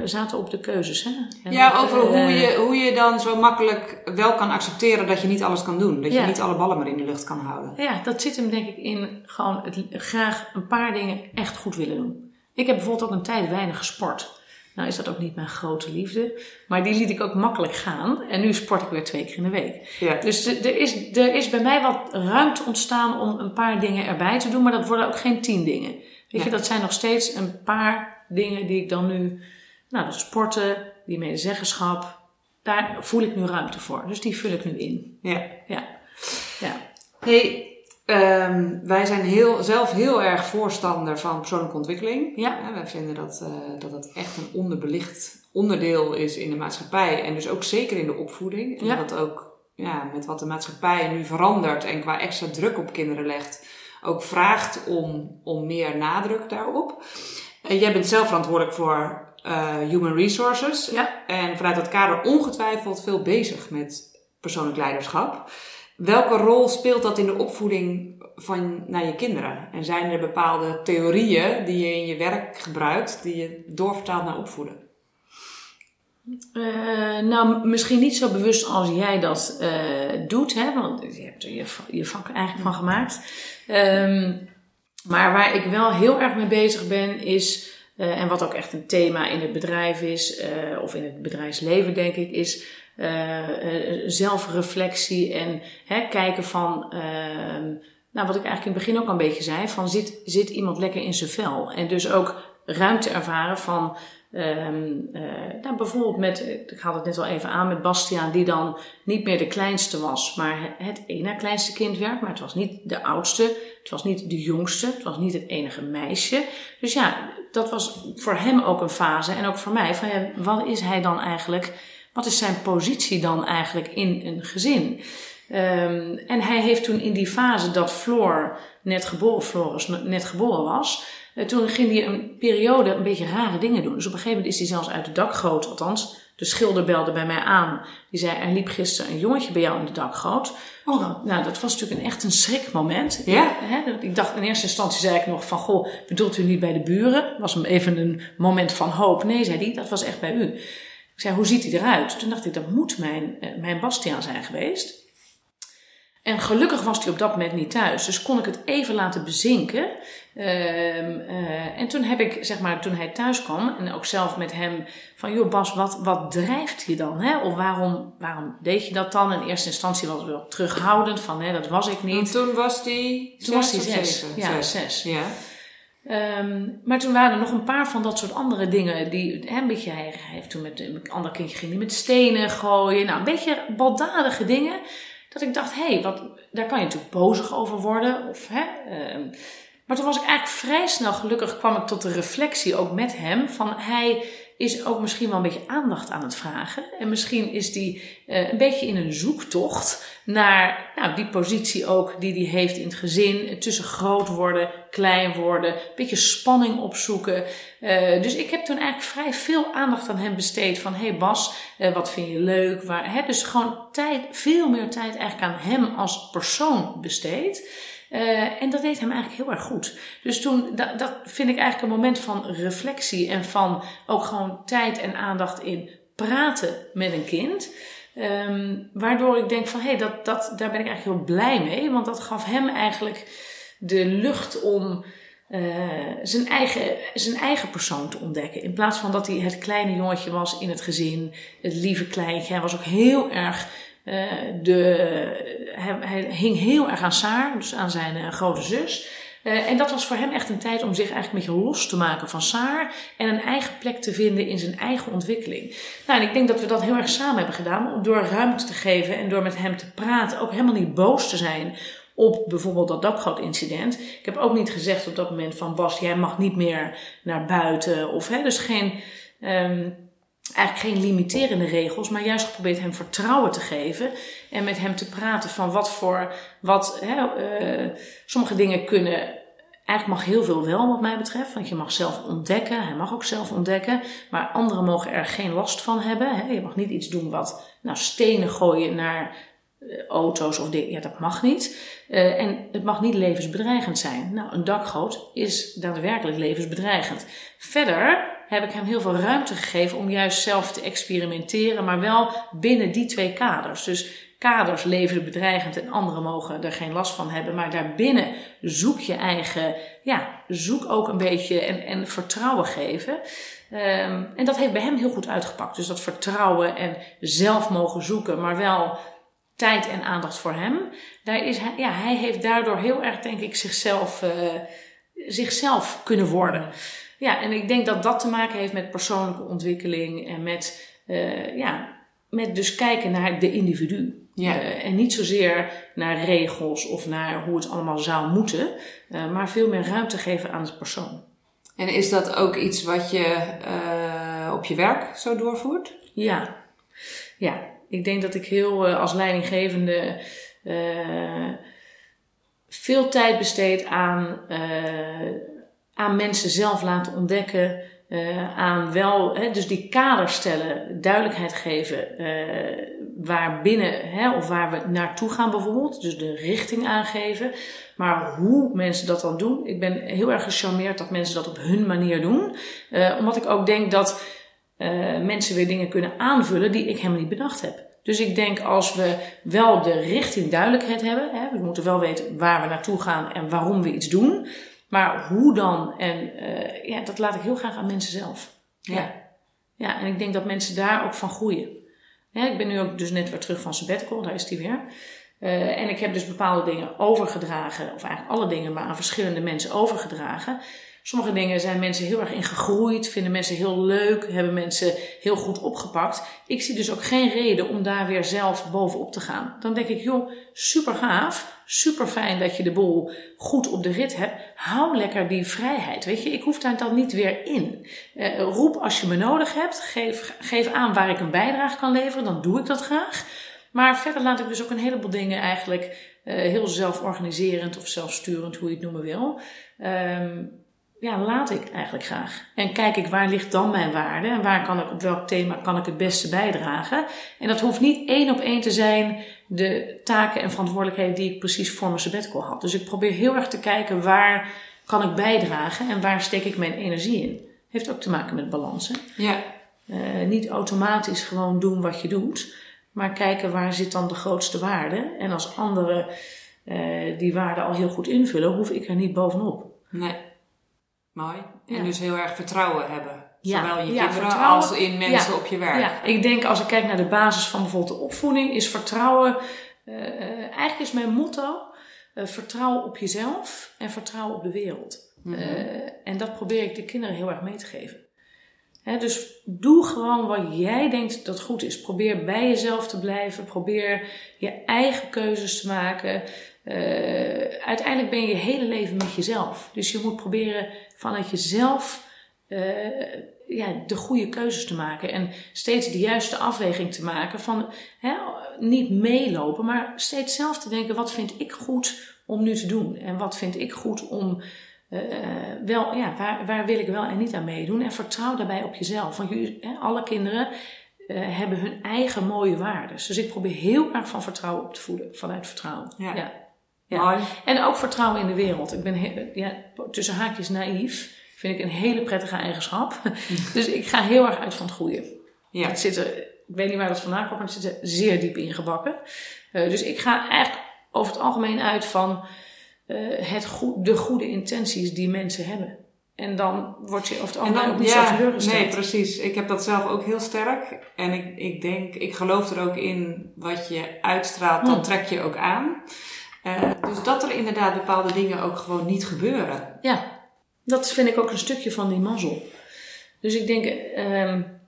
we zaten op de keuzes. Hè? En, Ja, over hoe eh, je, hoe je dan zo makkelijk wel kan accepteren dat je niet alles kan doen. Dat je niet alle ballen maar in de lucht kan houden. Ja, dat zit hem denk ik in gewoon het, graag een paar dingen echt goed willen doen. Ik heb bijvoorbeeld ook een tijd weinig gesport. Nou is dat ook niet mijn grote liefde, maar die liet ik ook makkelijk gaan. En nu sport ik weer twee keer in de week. Ja. Dus er is, er is bij mij wat ruimte ontstaan om een paar dingen erbij te doen, maar dat worden ook geen tien dingen. Weet je, dat zijn nog steeds een paar dingen die ik dan nu, nou dat sporten, die medezeggenschap, daar voel ik nu ruimte voor. Dus die vul ik nu in. ja. Ja, ja. Hey, ehm, wij zijn heel, zelf heel erg voorstander van persoonlijke ontwikkeling. Ja. Ja, wij vinden dat, eh, dat het echt een onderbelicht onderdeel is in de maatschappij. En dus ook zeker in de opvoeding. En Ja. dat ook ja, met wat de maatschappij nu verandert en qua extra druk op kinderen legt, ook vraagt om, om meer nadruk daarop. En jij bent zelf verantwoordelijk voor eh, Human Resources. Ja. En vanuit dat kader ongetwijfeld veel bezig met persoonlijk leiderschap. Welke rol speelt dat in de opvoeding van naar je kinderen? En zijn er bepaalde theorieën die je in je werk gebruikt, die je doorvertaalt naar opvoeden? Eh, nou, misschien niet zo bewust als jij dat eh, doet, hè, want je hebt er je, je vak eigenlijk van gemaakt. Ehm, maar waar ik wel heel erg mee bezig ben, is, eh, en wat ook echt een thema in het bedrijf is, of in het bedrijfsleven denk ik, is zelfreflectie en hè, kijken van. ehm, nou, wat ik eigenlijk in het begin ook al een beetje zei, van zit, zit iemand lekker in zijn vel? En dus ook ruimte ervaren van, ehm, eh, nou, bijvoorbeeld met, ik had het net al even aan, met Bastiaan, die dan niet meer de kleinste was, maar het- het ene kleinste kind werd, maar het was niet de oudste, het was niet de jongste, het was niet het enige meisje. Dus ja, dat was voor hem ook een fase en ook voor mij, van ja, wat is hij dan eigenlijk, wat is zijn positie dan eigenlijk in een gezin? Ehm, en hij heeft toen in die fase dat Floor net geboren, Floris net geboren was, uh, toen ging hij een periode een beetje rare dingen doen. Dus op een gegeven moment is hij zelfs uit het dakgoot, althans de schilder belde bij mij aan. Die zei, er liep gisteren een jongetje bij jou in de dakgoot. Oh. Nou, nou, dat was natuurlijk een, echt een schrikmoment. Ja? Ik dacht in eerste instantie zei ik nog van, goh, bedoelt u niet bij de buren? Was hem even een moment van hoop. Nee, zei hij, dat was echt bij u. Ik zei, hoe ziet hij eruit? Toen dacht ik, dat moet mijn, eh, mijn Bastiaan zijn geweest. En gelukkig was hij op dat moment niet thuis, dus kon ik het even laten bezinken. Ehm, eh, en toen heb ik, zeg maar, toen hij thuis kwam en ook zelf met hem van, joh Bas, wat, wat drijft je dan? Hè? Of waarom, waarom deed je dat dan? In eerste instantie was het wel terughoudend van, nee, dat was ik niet. Want toen was hij Toen was hij zes. Ja, zes. Ja. Ehm, maar toen waren er nog een paar van dat soort andere dingen. Die, hè, een beetje, hij heeft toen met een ander kindje ging die met stenen gooien. Nou, een beetje baldadige dingen. Dat ik dacht, hé, hey, wat, daar kan je natuurlijk bozig over worden. Of, hè, uh, maar toen was ik eigenlijk vrij snel, gelukkig kwam ik tot de reflectie ook met hem. Van hij is ook misschien wel een beetje aandacht aan het vragen. En misschien is die uh, een beetje in een zoektocht naar nou, die positie ook die hij heeft in het gezin. Tussen groot worden, klein worden, een beetje spanning opzoeken. Uh, dus ik heb toen eigenlijk vrij veel aandacht aan hem besteed. Van hey Bas, uh, wat vind je leuk? Waar, hè? Dus gewoon tijd, veel meer tijd eigenlijk aan hem als persoon besteed. Uh, en dat deed hem eigenlijk heel erg goed. Dus toen, dat, dat vind ik eigenlijk een moment van reflectie en van ook gewoon tijd en aandacht in praten met een kind. Um, waardoor ik denk van hé, hey, dat, dat, daar ben ik eigenlijk heel blij mee. Want dat gaf hem eigenlijk de lucht om uh, zijn, eigen, zijn eigen persoon te ontdekken. In plaats van dat hij het kleine jongetje was in het gezin, het lieve kleintje. Hij was ook heel erg de, hij, hing heel erg aan Saar, dus aan zijn uh, grote zus. Uh, en dat was voor hem echt een tijd om zich eigenlijk een beetje los te maken van Saar en een eigen plek te vinden in zijn eigen ontwikkeling. Nou, en ik denk dat we dat heel erg samen hebben gedaan, door ruimte te geven en door met hem te praten, ook helemaal niet boos te zijn op bijvoorbeeld dat dakgoot-incident. Ik heb ook niet gezegd op dat moment van Bas, jij mag niet meer naar buiten. Of hè, dus geen, um, eigenlijk geen limiterende regels, maar juist geprobeerd hem vertrouwen te geven en met hem te praten van wat voor, wat, hè, uh, sommige dingen kunnen, eigenlijk mag heel veel wel wat mij betreft, want je mag zelf ontdekken, hij mag ook zelf ontdekken, maar anderen mogen er geen last van hebben. Hè. Je mag niet iets doen wat, nou, stenen gooien naar uh, auto's of dingen, ja, dat mag niet. Uh, en het mag niet levensbedreigend zijn. Nou, een dakgoot is daadwerkelijk levensbedreigend. Verder heb ik hem heel veel ruimte gegeven om juist zelf te experimenteren, maar wel binnen die twee kaders. Dus kaders levensbedreigend en anderen mogen er geen last van hebben, maar daarbinnen zoek je eigen, ja, zoek ook een beetje en, en vertrouwen geven. Um, en dat heeft bij hem heel goed uitgepakt. Dus dat vertrouwen en zelf mogen zoeken, maar wel tijd en aandacht voor hem. Daar is hij, ja, hij heeft daardoor heel erg, denk ik, zichzelf, uh, zichzelf kunnen worden. Ja, en ik denk dat dat te maken heeft met persoonlijke ontwikkeling en met, uh, ja, met dus kijken naar de individu. Ja. Uh, en niet zozeer naar regels of naar hoe het allemaal zou moeten, uh, maar veel meer ruimte geven aan de persoon. En is dat ook iets wat je op je werk zo doorvoert? Ja, ja. Ik denk dat ik heel als leidinggevende veel tijd besteed aan aan mensen zelf laten ontdekken. Uh, aan wel, hè, dus die kader stellen, duidelijkheid geven uh, waar binnen hè, of waar we naartoe gaan bijvoorbeeld. Dus de richting aangeven. Maar hoe mensen dat dan doen, ik ben heel erg gecharmeerd dat mensen dat op hun manier doen. Uh, omdat ik ook denk dat mensen weer dingen kunnen aanvullen die ik helemaal niet bedacht heb. Dus ik denk als we wel de richting duidelijkheid hebben, hè, we moeten wel weten waar we naartoe gaan en waarom we iets doen. Maar hoe dan? En uh, ja, dat laat ik heel graag aan mensen zelf. Ja. ja. en ik denk dat mensen daar ook van groeien. Ja, ik ben nu ook dus net weer terug van sabbatical, daar is die weer. Uh, en ik heb dus bepaalde dingen overgedragen, of eigenlijk alle dingen, maar aan verschillende mensen overgedragen. Sommige dingen zijn mensen heel erg in gegroeid, vinden mensen heel leuk, hebben mensen heel goed opgepakt. Ik zie dus ook geen reden om daar weer zelf bovenop te gaan. Dan denk ik, joh, super gaaf, super fijn dat je de boel goed op de rit hebt. Hou lekker die vrijheid. Weet je, ik hoef daar dan niet weer in. Uh, roep als je me nodig hebt, geef, geef aan waar ik een bijdrage kan leveren, dan doe ik dat graag. Maar verder laat ik dus ook een heleboel dingen eigenlijk uh, heel zelforganiserend of zelfsturend, hoe je het noemen wil. Um, ja, laat ik eigenlijk graag. En kijk ik waar ligt dan mijn waarde en waar kan ik op welk thema kan ik het beste bijdragen. En dat hoeft niet één op één te zijn de taken en verantwoordelijkheden die ik precies voor mijn sabbatical had. Dus ik probeer heel erg te kijken waar kan ik bijdragen en waar steek ik mijn energie in. Heeft ook te maken met balansen. Ja. Uh, niet automatisch gewoon doen wat je doet, maar kijken waar zit dan de grootste waarde. En als anderen uh, die waarde al heel goed invullen, hoef ik er niet bovenop. Nee. Mooi. En ja. dus heel erg vertrouwen hebben. Ja. Zowel in je Ja, kinderen vertrouwen. als in mensen op je werk. Ja, ik denk als ik kijk naar de basis van bijvoorbeeld de opvoeding, is vertrouwen. Uh, eigenlijk is mijn motto: uh, vertrouwen op jezelf en vertrouwen op de wereld. Mhm. Uh, en dat probeer ik de kinderen heel erg mee te geven. Hè, dus doe gewoon wat jij denkt dat goed is. Probeer bij jezelf te blijven. Probeer je eigen keuzes te maken. Uh, uiteindelijk ben je je hele leven met jezelf. Dus je moet proberen vanuit jezelf uh, ja, de goede keuzes te maken. En steeds de juiste afweging te maken van hè, niet meelopen, maar steeds zelf te denken: wat vind ik goed om nu te doen? En wat vind ik goed om. Uh, wel, ja, waar, waar wil ik wel en niet aan meedoen? En vertrouw daarbij op jezelf. Want je, hè, alle kinderen uh, hebben hun eigen mooie waarden. Dus ik probeer heel erg van vertrouwen op te voeden, vanuit vertrouwen. Ja. ja. Ja. En ook vertrouwen in de wereld. Ik ben ja, tussen haakjes naïef. Vind ik een hele prettige eigenschap. dus ik ga heel erg uit van het goede. Ja. Het zit er, ik weet niet waar dat vandaan komt, maar het zit er zeer diep ingebakken. Uh, dus ik ga eigenlijk over het algemeen uit van uh, het de goede intenties die mensen hebben. En dan word je over het algemeen ook niet ja, zo teleurgesteld. Nee, precies. Ik heb dat zelf ook heel sterk. En ik, ik denk, ik geloof er ook in wat je uitstraalt, dan Hm. trek je ook aan. Uh, dus dat er inderdaad bepaalde dingen ook gewoon niet gebeuren. Ja, dat vind ik ook een stukje van die mazzel. Dus ik denk, um,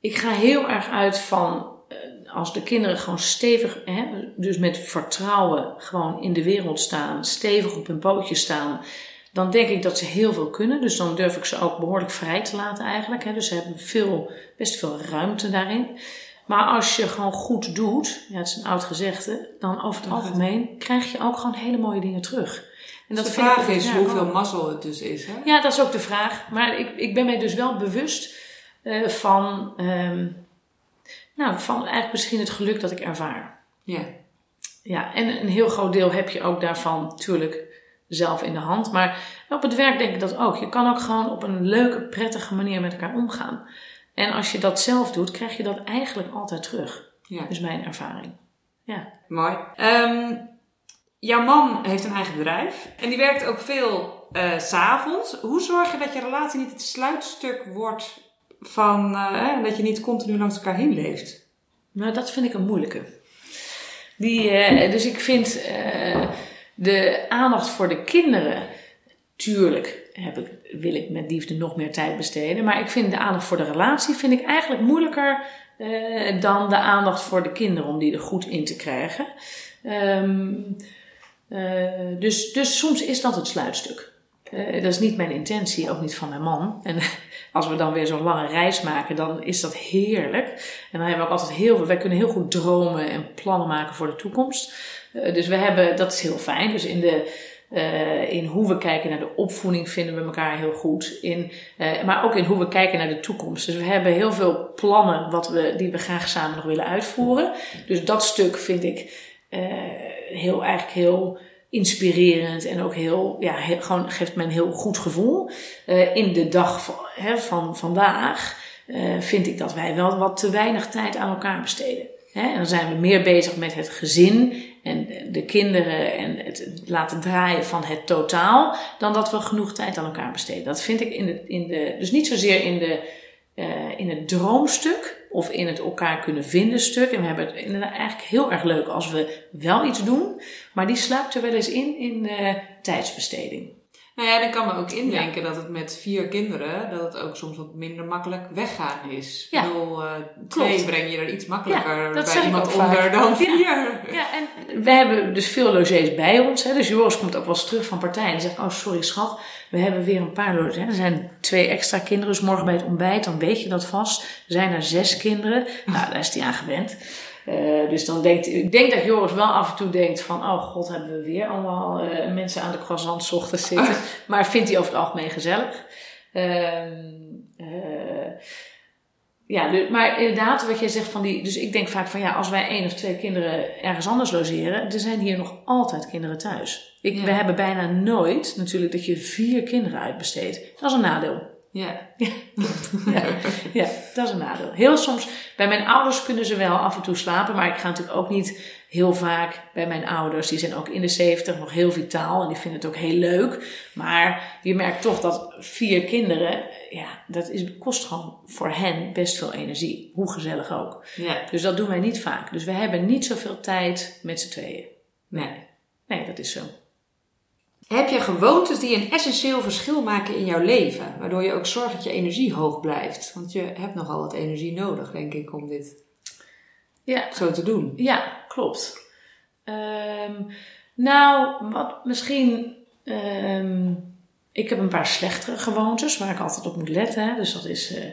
ik ga heel erg uit van uh, als de kinderen gewoon stevig, hè, dus met vertrouwen gewoon in de wereld staan, stevig op hun pootjes staan, dan denk ik dat ze heel veel kunnen. Dus dan durf ik ze ook behoorlijk vrij te laten eigenlijk. Hè. Dus ze hebben veel, best veel ruimte daarin. Maar als je gewoon goed doet, ja, het is een oud gezegde, dan over het algemeen krijg je ook gewoon hele mooie dingen terug. En dat de ik vraag is ja, hoeveel mazzel het dus is. Hè? Ja, dat is ook de vraag. Maar ik, ik ben mij dus wel bewust uh, van, um, nou, van eigenlijk misschien het geluk dat ik ervaar. Ja. Ja, en een heel groot deel heb je ook daarvan natuurlijk zelf in de hand. Maar op het werk denk ik dat ook. Je kan ook gewoon op een leuke, prettige manier met elkaar omgaan. En als je dat zelf doet, krijg je dat eigenlijk altijd terug. ja. Dat is mijn ervaring. Ja. Mooi. Um, jouw man heeft een eigen bedrijf en die werkt ook veel uh, s'avonds. Hoe zorg je dat je relatie niet het sluitstuk wordt van uh, dat je niet continu langs elkaar heen leeft? Nou, dat vind ik een moeilijke. Die, uh, dus ik vind de aandacht voor de kinderen, tuurlijk heb ik, wil ik met liefde nog meer tijd besteden. Maar ik vind de aandacht voor de relatie vind ik eigenlijk moeilijker uh, dan de aandacht voor de kinderen om die er goed in te krijgen. Um, uh, dus, dus soms is dat het sluitstuk. Uh, dat is niet mijn intentie, ook niet van mijn man. En als we dan weer zo'n lange reis maken, dan is dat heerlijk. En dan hebben we ook altijd heel veel. Wij kunnen heel goed dromen en plannen maken voor de toekomst. Dus we hebben, dat is heel fijn. Dus in de uh, in hoe we kijken naar de opvoeding vinden we elkaar heel goed. In, uh, maar ook in hoe we kijken naar de toekomst. Dus we hebben heel veel plannen wat we, die we graag samen nog willen uitvoeren. Dus dat stuk vind ik uh, heel, eigenlijk heel inspirerend en ook heel, ja, gewoon geeft me een heel goed gevoel. in de dag van, hè, van vandaag vind ik dat wij wel wat te weinig tijd aan elkaar besteden. En dan zijn we meer bezig met het gezin en de kinderen en het laten draaien van het totaal, dan dat we genoeg tijd aan elkaar besteden. Dat vind ik in de, in de dus niet zozeer in, de, uh, in het droomstuk of in het elkaar kunnen vinden stuk. En we hebben het inderdaad eigenlijk heel erg leuk als we wel iets doen, maar die sluipt er wel eens in in uh, tijdsbesteding. Nou ja, dan kan me ook indenken ja. dat het met vier kinderen, dat het ook soms wat minder makkelijk weggaan is. Ja. Ik bedoel, uh, twee breng je er iets makkelijker ja, dat bij iemand onder vaak. dan vier. Ja. ja, en we hebben dus veel logés bij ons. Hè. Dus Joris komt ook wel eens terug van partij en zegt, oh sorry schat, we hebben weer een paar logés. Er zijn twee extra kinderen, dus morgen bij het ontbijt, dan weet je dat vast. Er zijn er zes kinderen. Nou, daar is hij aan gewend. Eh, dus dan denkt, ik denk dat Joris wel af en toe denkt van, oh god, hebben we weer allemaal eh, mensen aan de croissant ochtends zitten. Maar vindt hij over het algemeen gezellig. Eh, ja, maar inderdaad, wat jij zegt van die. Dus ik denk vaak van ja, als wij één of twee kinderen ergens anders logeren, er zijn hier nog altijd kinderen thuis. Ik, We hebben bijna nooit natuurlijk dat je vier kinderen uitbesteedt. Dat is een nadeel. Ja. ja. ja, dat is een nadeel. Heel soms, bij mijn ouders kunnen ze wel af en toe slapen, maar ik ga natuurlijk ook niet heel vaak bij mijn ouders. Die zijn ook in de zeventig, nog heel vitaal en die vinden het ook heel leuk. Maar je merkt toch dat vier kinderen, ja, dat is, kost gewoon voor hen best veel energie. Hoe gezellig ook. Ja. Dus dat doen wij niet vaak. Dus we hebben niet zoveel tijd met z'n tweeën. Nee. Nee, dat is zo. Heb je gewoontes die een essentieel verschil maken in jouw leven? Waardoor je ook zorgt dat je energie hoog blijft. Want je hebt nogal wat energie nodig, denk ik, om dit ja. zo te doen. Ja, klopt. Um, nou, wat misschien. Um, ik heb een paar slechtere gewoontes waar ik altijd op moet letten. Hè. Dus dat is uh,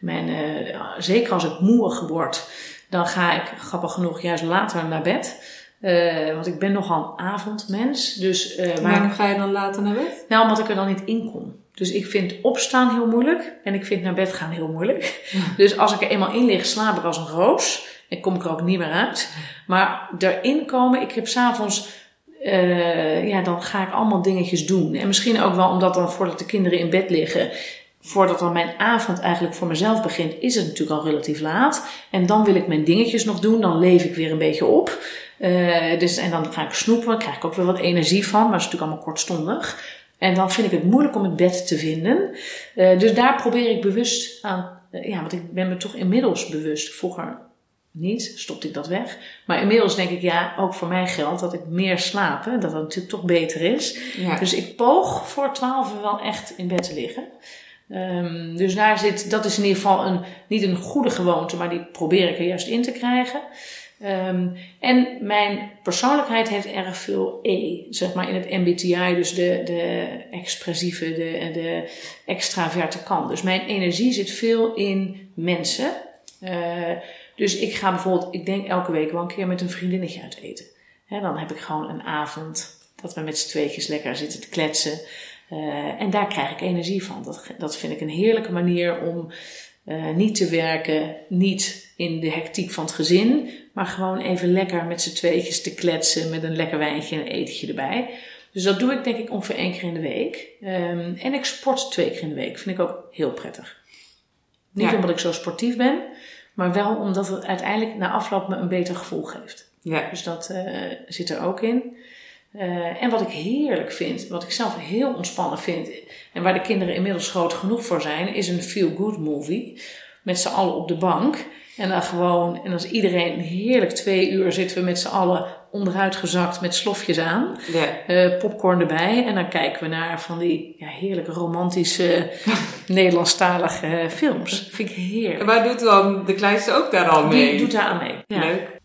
mijn. Uh, zeker als ik moe word, dan ga ik grappig genoeg juist later naar bed. Uh, want ik ben nogal een avondmens. Dus, uh, Waarom ga je dan later naar bed? Nou, omdat ik er dan niet in kom. Dus ik vind opstaan heel moeilijk. En ik vind naar bed gaan heel moeilijk. Dus als ik er eenmaal in lig, slaap ik als een roos. En kom ik er ook niet meer uit. Maar erin komen, ik heb s'avonds... Uh, ja, dan ga ik allemaal dingetjes doen. En misschien ook wel omdat dan voordat de kinderen in bed liggen voordat dan mijn avond eigenlijk voor mezelf begint, is het natuurlijk al relatief laat. En dan wil ik mijn dingetjes nog doen, dan leef ik weer een beetje op. Uh, dus, en dan ga ik snoepen, krijg ik ook weer wat energie van, maar dat is natuurlijk allemaal kortstondig. En dan vind ik het moeilijk om het bed te vinden. Uh, dus daar probeer ik bewust aan, uh, ja, want ik ben me toch inmiddels bewust. Vroeger niet, stopte ik dat weg. Maar inmiddels denk ik, ja, ook voor mij geldt dat ik meer slaap, dat dat natuurlijk toch beter is. Ja. Dus ik poog voor twaalf wel echt in bed te liggen. Um, dus daar zit, dat is in ieder geval een, niet een goede gewoonte, maar die probeer ik er juist in te krijgen. Um, en mijn persoonlijkheid heeft erg veel E, zeg maar in het MBTI, dus de, de expressieve, de, de extraverte kant. Dus mijn energie zit veel in mensen. Uh, dus ik ga bijvoorbeeld, ik denk elke week wel een keer met een vriendinnetje uit eten. Dan heb ik gewoon een avond dat we met z'n tweetjes lekker zitten te kletsen. Uh, en daar krijg ik energie van. Dat, dat vind ik een heerlijke manier om uh, niet te werken, niet in de hectiek van het gezin, maar gewoon even lekker met z'n tweetjes te kletsen met een lekker wijntje en een etentje erbij. Dus dat doe ik denk ik ongeveer één keer in de week. Um, en ik sport twee keer in de week. Vind ik ook heel prettig. Niet Ja. omdat ik zo sportief ben, maar wel omdat het uiteindelijk na afloop me een beter gevoel geeft. Ja. Dus dat uh, zit er ook in. Uh, en wat ik heerlijk vind, wat ik zelf heel ontspannen vind, en waar de kinderen inmiddels groot genoeg voor zijn, is een feel-good movie. Met z'n allen op de bank. En dan gewoon, en als iedereen heerlijk twee uur zitten we met z'n allen onderuit gezakt met slofjes aan. Uh, popcorn erbij. En dan kijken we naar van die ja, heerlijke romantische Nederlandstalige films. Vind ik heerlijk. En waar doet dan de kleinste ook daar al mee? Die doet daar aan mee. Ja. Leuk.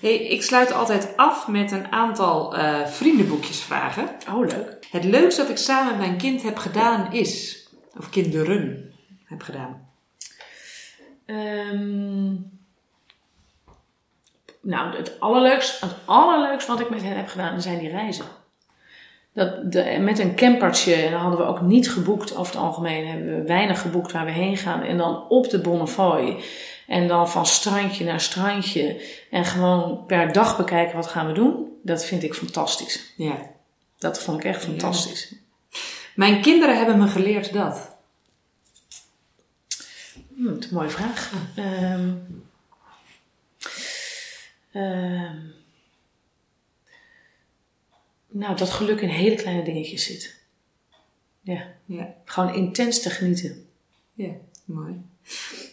Hey, ik sluit altijd af met een aantal uh, vriendenboekjes vragen. Oh, leuk. Het leukste dat ik samen met mijn kind heb gedaan is, of kinderen heb gedaan. Um, nou, het allerleukste, het allerleukste wat ik met hen heb gedaan zijn die reizen. Dat de, met een campertje, en dan hadden we ook niet geboekt over het algemeen, hebben we weinig geboekt waar we heen gaan. En dan op de Bonnefoy. En dan van strandje naar strandje. En gewoon per dag bekijken wat gaan we doen. Dat vind ik fantastisch. Ja. Dat vond ik echt fantastisch. Ja. Mijn kinderen hebben me geleerd dat. Hm, dat is een mooie vraag. Um, um, nou, dat geluk in hele kleine dingetjes zit. Ja. ja. Gewoon intens te genieten. Ja, mooi.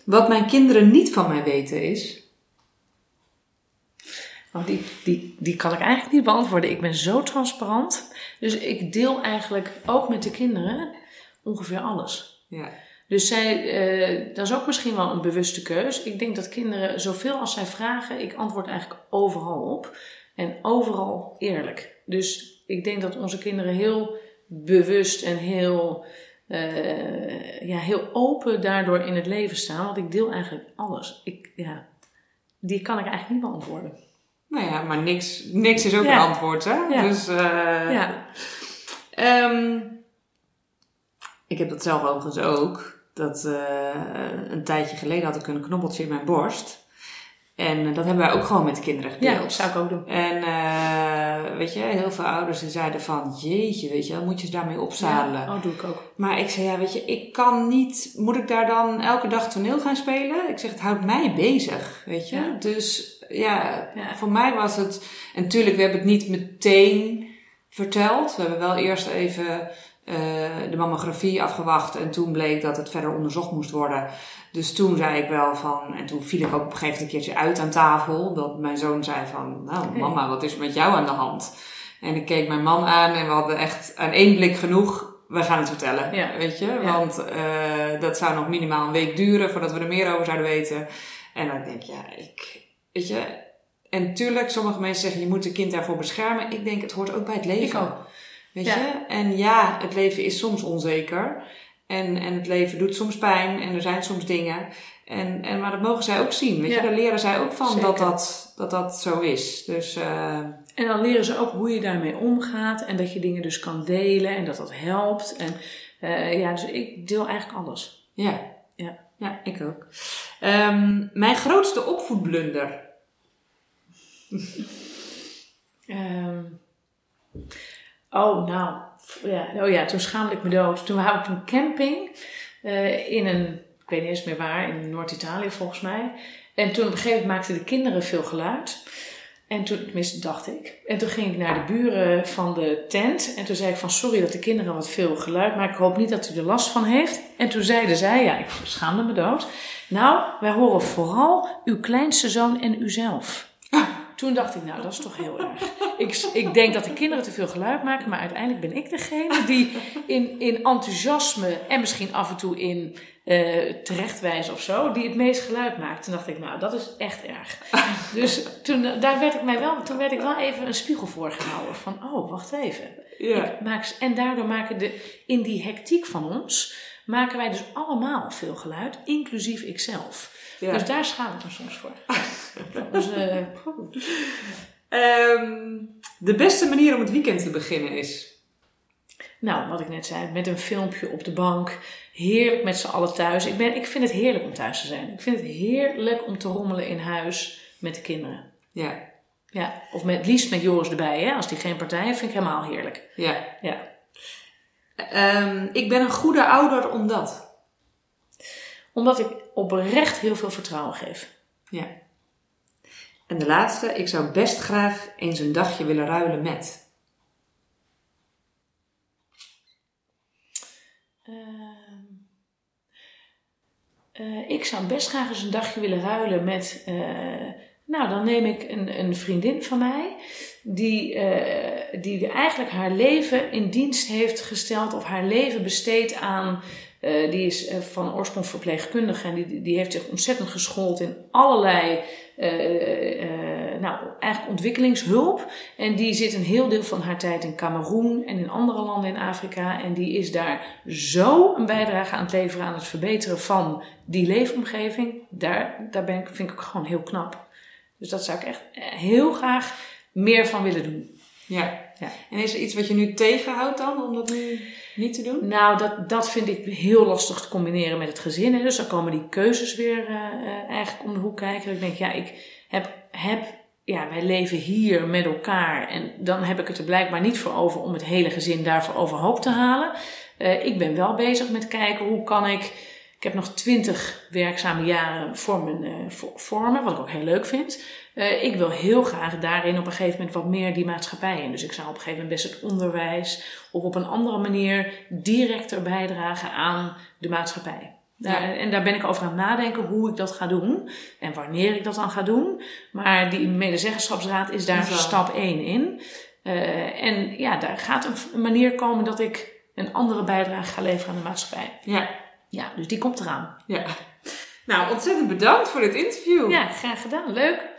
Wat mijn kinderen niet van mij weten is. Want die, die, die kan ik eigenlijk niet beantwoorden. Ik ben zo transparant. Dus ik deel eigenlijk ook met de kinderen ongeveer alles. Ja. Dus zij, uh, dat is ook misschien wel een bewuste keus. Ik denk dat kinderen, zoveel als zij vragen, ik antwoord eigenlijk overal op. En overal eerlijk. Dus ik denk dat onze kinderen heel bewust en heel, uh, ja, heel open daardoor in het leven staan. Want ik deel eigenlijk alles. Ik, ja, die kan ik eigenlijk niet beantwoorden. Nou ja, maar niks, niks is ook Ja. een antwoord, hè? Ja. Dus, eh, Ja. Ehm, ik heb dat zelf overigens ook. Dat eh, een tijdje geleden had ik een knobbeltje in mijn borst. En eh, dat hebben wij ook gewoon met de kinderen Ja, gedeeld. dat zou ik ook doen. En eh, weet je, heel veel ouders die zeiden van, jeetje, weet je, moet je eens daarmee opzadelen. Ja, oh, doe ik ook. Maar ik zei, ja, weet je, ik kan niet, moet ik daar dan elke dag toneel gaan spelen? Ik zeg, het houdt mij bezig, weet je. Ja. Dus ja, Ja. voor mij was het, en natuurlijk, we hebben het niet meteen verteld. We hebben wel eerst even eh, de mammografie afgewacht en toen bleek dat het verder onderzocht moest worden. Dus toen zei ik wel van, en toen viel ik ook op een gegeven moment een keertje uit aan tafel, dat mijn zoon zei van, nou mama, wat is er met jou aan de hand? En ik keek mijn man aan en we hadden echt aan één blik genoeg, we gaan het vertellen, Ja. weet je. Ja. Want eh, dat zou nog minimaal een week duren voordat we er meer over zouden weten. En dan denk ik, ja, ik, weet je... En tuurlijk, sommige mensen zeggen, je moet een kind daarvoor beschermen. Ik denk, het hoort ook bij het leven. Ik ook. Weet Ja. je? En ja, het leven is soms onzeker. En, en het leven doet soms pijn. En er zijn soms dingen. En, en, maar dat mogen zij ook zien. Weet Ja. je? Daar leren zij ook van dat Zeker. dat, dat dat zo is. Dus eh, En dan leren ze ook hoe je daarmee omgaat en dat je dingen dus kan delen en dat dat helpt. En eh, ja, dus ik deel eigenlijk alles. ja. Ja. Ja, ik ook. Ehm, mijn grootste opvoedblunder. Ehm, oh, nou. Ja, oh ja, toen schaamde ik me dood. Toen had ik een camping eh, in een, ik weet niet eens meer waar, in Noord-Italië volgens mij. En toen op een gegeven moment maakten de kinderen veel geluid. En toen, tenminste dacht ik. En toen ging ik naar de buren van de tent. En toen zei ik van sorry dat de kinderen wat veel geluid maken. Ik hoop niet dat u er last van heeft. En toen zeiden zij, ja ik schaamde me dood. Nou, wij horen vooral uw kleinste zoon en uzelf. Toen dacht ik, nou, dat is toch heel erg. Ik, ik denk dat de kinderen te veel geluid maken, maar uiteindelijk ben ik degene die in, in enthousiasme en misschien af en toe in terechtwijs of zo, die het meest geluid maakt. Toen dacht ik, nou, dat is echt erg. Dus toen, eh, daar werd ik mij wel, toen werd ik wel even een spiegel voor gehouden van, oh, wacht even. Ja. Ik maak, en daardoor maken de, in die hectiek van ons, maken wij dus allemaal veel geluid, inclusief ikzelf. Ja. Dus daar schaam ik me soms voor. Dus, eh, Ehm, de beste manier om het weekend te beginnen is. Nou, wat ik net zei, met een filmpje op de bank. Heerlijk met z'n allen thuis. Ik, ben, ik vind het heerlijk om thuis te zijn. Ik vind het heerlijk om te rommelen in huis met de kinderen. Ja. Ja, of met, het liefst met Joris erbij. Hè? Als die geen partij heeft, vind ik helemaal heerlijk. ja. Ja. Ehm, ik ben een goede ouder omdat. Omdat ik oprecht heel veel vertrouwen geef. Ja. En de laatste, ik zou best graag eens een dagje willen ruilen met. Ehm, eh, ik zou best graag eens een dagje willen ruilen met. eh, nou, dan neem ik een, een vriendin van mij. Die, eh, die eigenlijk haar leven in dienst heeft gesteld. Of haar leven besteedt aan. eh, die is eh, van oorsprong verpleegkundige. En die, die heeft zich ontzettend geschoold in allerlei. nou, eigenlijk ontwikkelingshulp. En die zit een heel deel van haar tijd in Cameroen en in andere landen in Afrika. En die is daar zo een bijdrage aan het leveren aan het verbeteren van die leefomgeving. Daar, daar ben ik, vind ik gewoon heel knap. Dus dat zou ik echt heel graag meer van willen doen. Ja. Ja. En is er iets wat je nu tegenhoudt dan om dat nu niet te doen? Nou, dat, dat vind ik heel lastig te combineren met het gezin. Hè. Dus dan komen die keuzes weer eh, eh, eigenlijk om de hoek kijken. Ik denk, ja, ik heb, heb, ja, wij leven hier met elkaar. En dan heb ik het er blijkbaar niet voor over om het hele gezin daarvoor overhoop te halen. Eh, ik ben wel bezig met kijken hoe kan ik. Ik heb nog twintig werkzame jaren voor mijn eh, vo- vormen, wat ik ook heel leuk vind. Eh, ik wil heel graag daarin op een gegeven moment wat meer die maatschappij in. Dus ik zou op een gegeven moment best het onderwijs of op een andere manier directer bijdragen aan de maatschappij. Daar, En daar ben ik over aan het nadenken hoe ik dat ga doen en wanneer ik dat dan ga doen. Maar die medezeggenschapsraad is daar stap 1 in. Eh, en ja, daar gaat een manier komen dat ik een andere bijdrage ga leveren aan de maatschappij. Ja. Ja, dus die komt eraan. ja. Nou, ontzettend bedankt voor dit interview. Ja, graag gedaan. Leuk.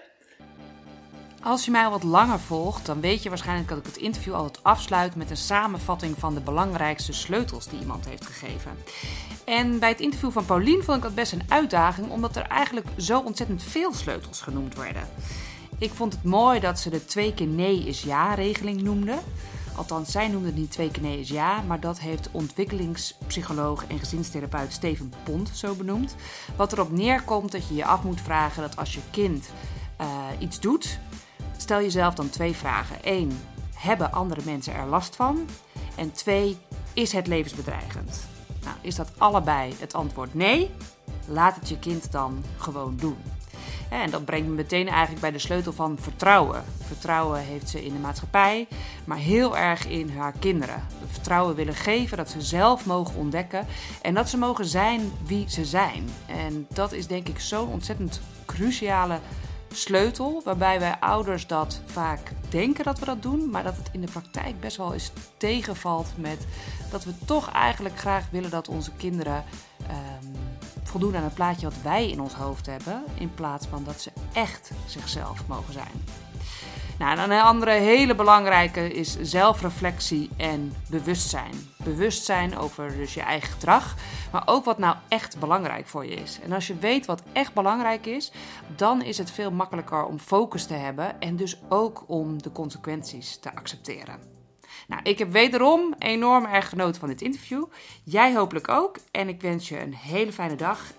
Als je mij al wat langer volgt, dan weet je waarschijnlijk dat ik het interview altijd afsluit met een samenvatting van de belangrijkste sleutels die iemand heeft gegeven. En bij het interview van Paulien vond ik dat best een uitdaging, omdat er eigenlijk zo ontzettend veel sleutels genoemd werden. Ik vond het mooi dat ze de twee keer nee is ja regeling noemde. Althans, zij noemde niet twee ja, maar dat heeft ontwikkelingspsycholoog en gezinstherapeut Steven Pont zo benoemd. Wat erop neerkomt dat je je af moet vragen dat als je kind uh, iets doet, stel jezelf dan twee vragen. Eén, hebben andere mensen er last van? En twee, is het levensbedreigend? Nou, is dat allebei het antwoord nee? Laat het je kind dan gewoon doen. En dat brengt me meteen eigenlijk bij de sleutel van vertrouwen. Vertrouwen heeft ze in de maatschappij, maar heel erg in haar kinderen. Vertrouwen willen geven, dat ze zelf mogen ontdekken en dat ze mogen zijn wie ze zijn. En dat is denk ik zo'n ontzettend cruciale sleutel, waarbij wij ouders dat vaak denken dat we dat doen, maar dat het in de praktijk best wel eens tegenvalt met dat we toch eigenlijk graag willen dat onze kinderen um, voldoen aan het plaatje wat wij in ons hoofd hebben, in plaats van dat ze echt zichzelf mogen zijn. Nou, een andere hele belangrijke is zelfreflectie en bewustzijn. Bewustzijn over dus je eigen gedrag, maar ook wat nou echt belangrijk voor je is. En als je weet wat echt belangrijk is, dan is het veel makkelijker om focus te hebben en dus ook om de consequenties te accepteren. Nou, ik heb wederom enorm erg genoten van dit interview. Jij hopelijk ook. En ik wens je een hele fijne dag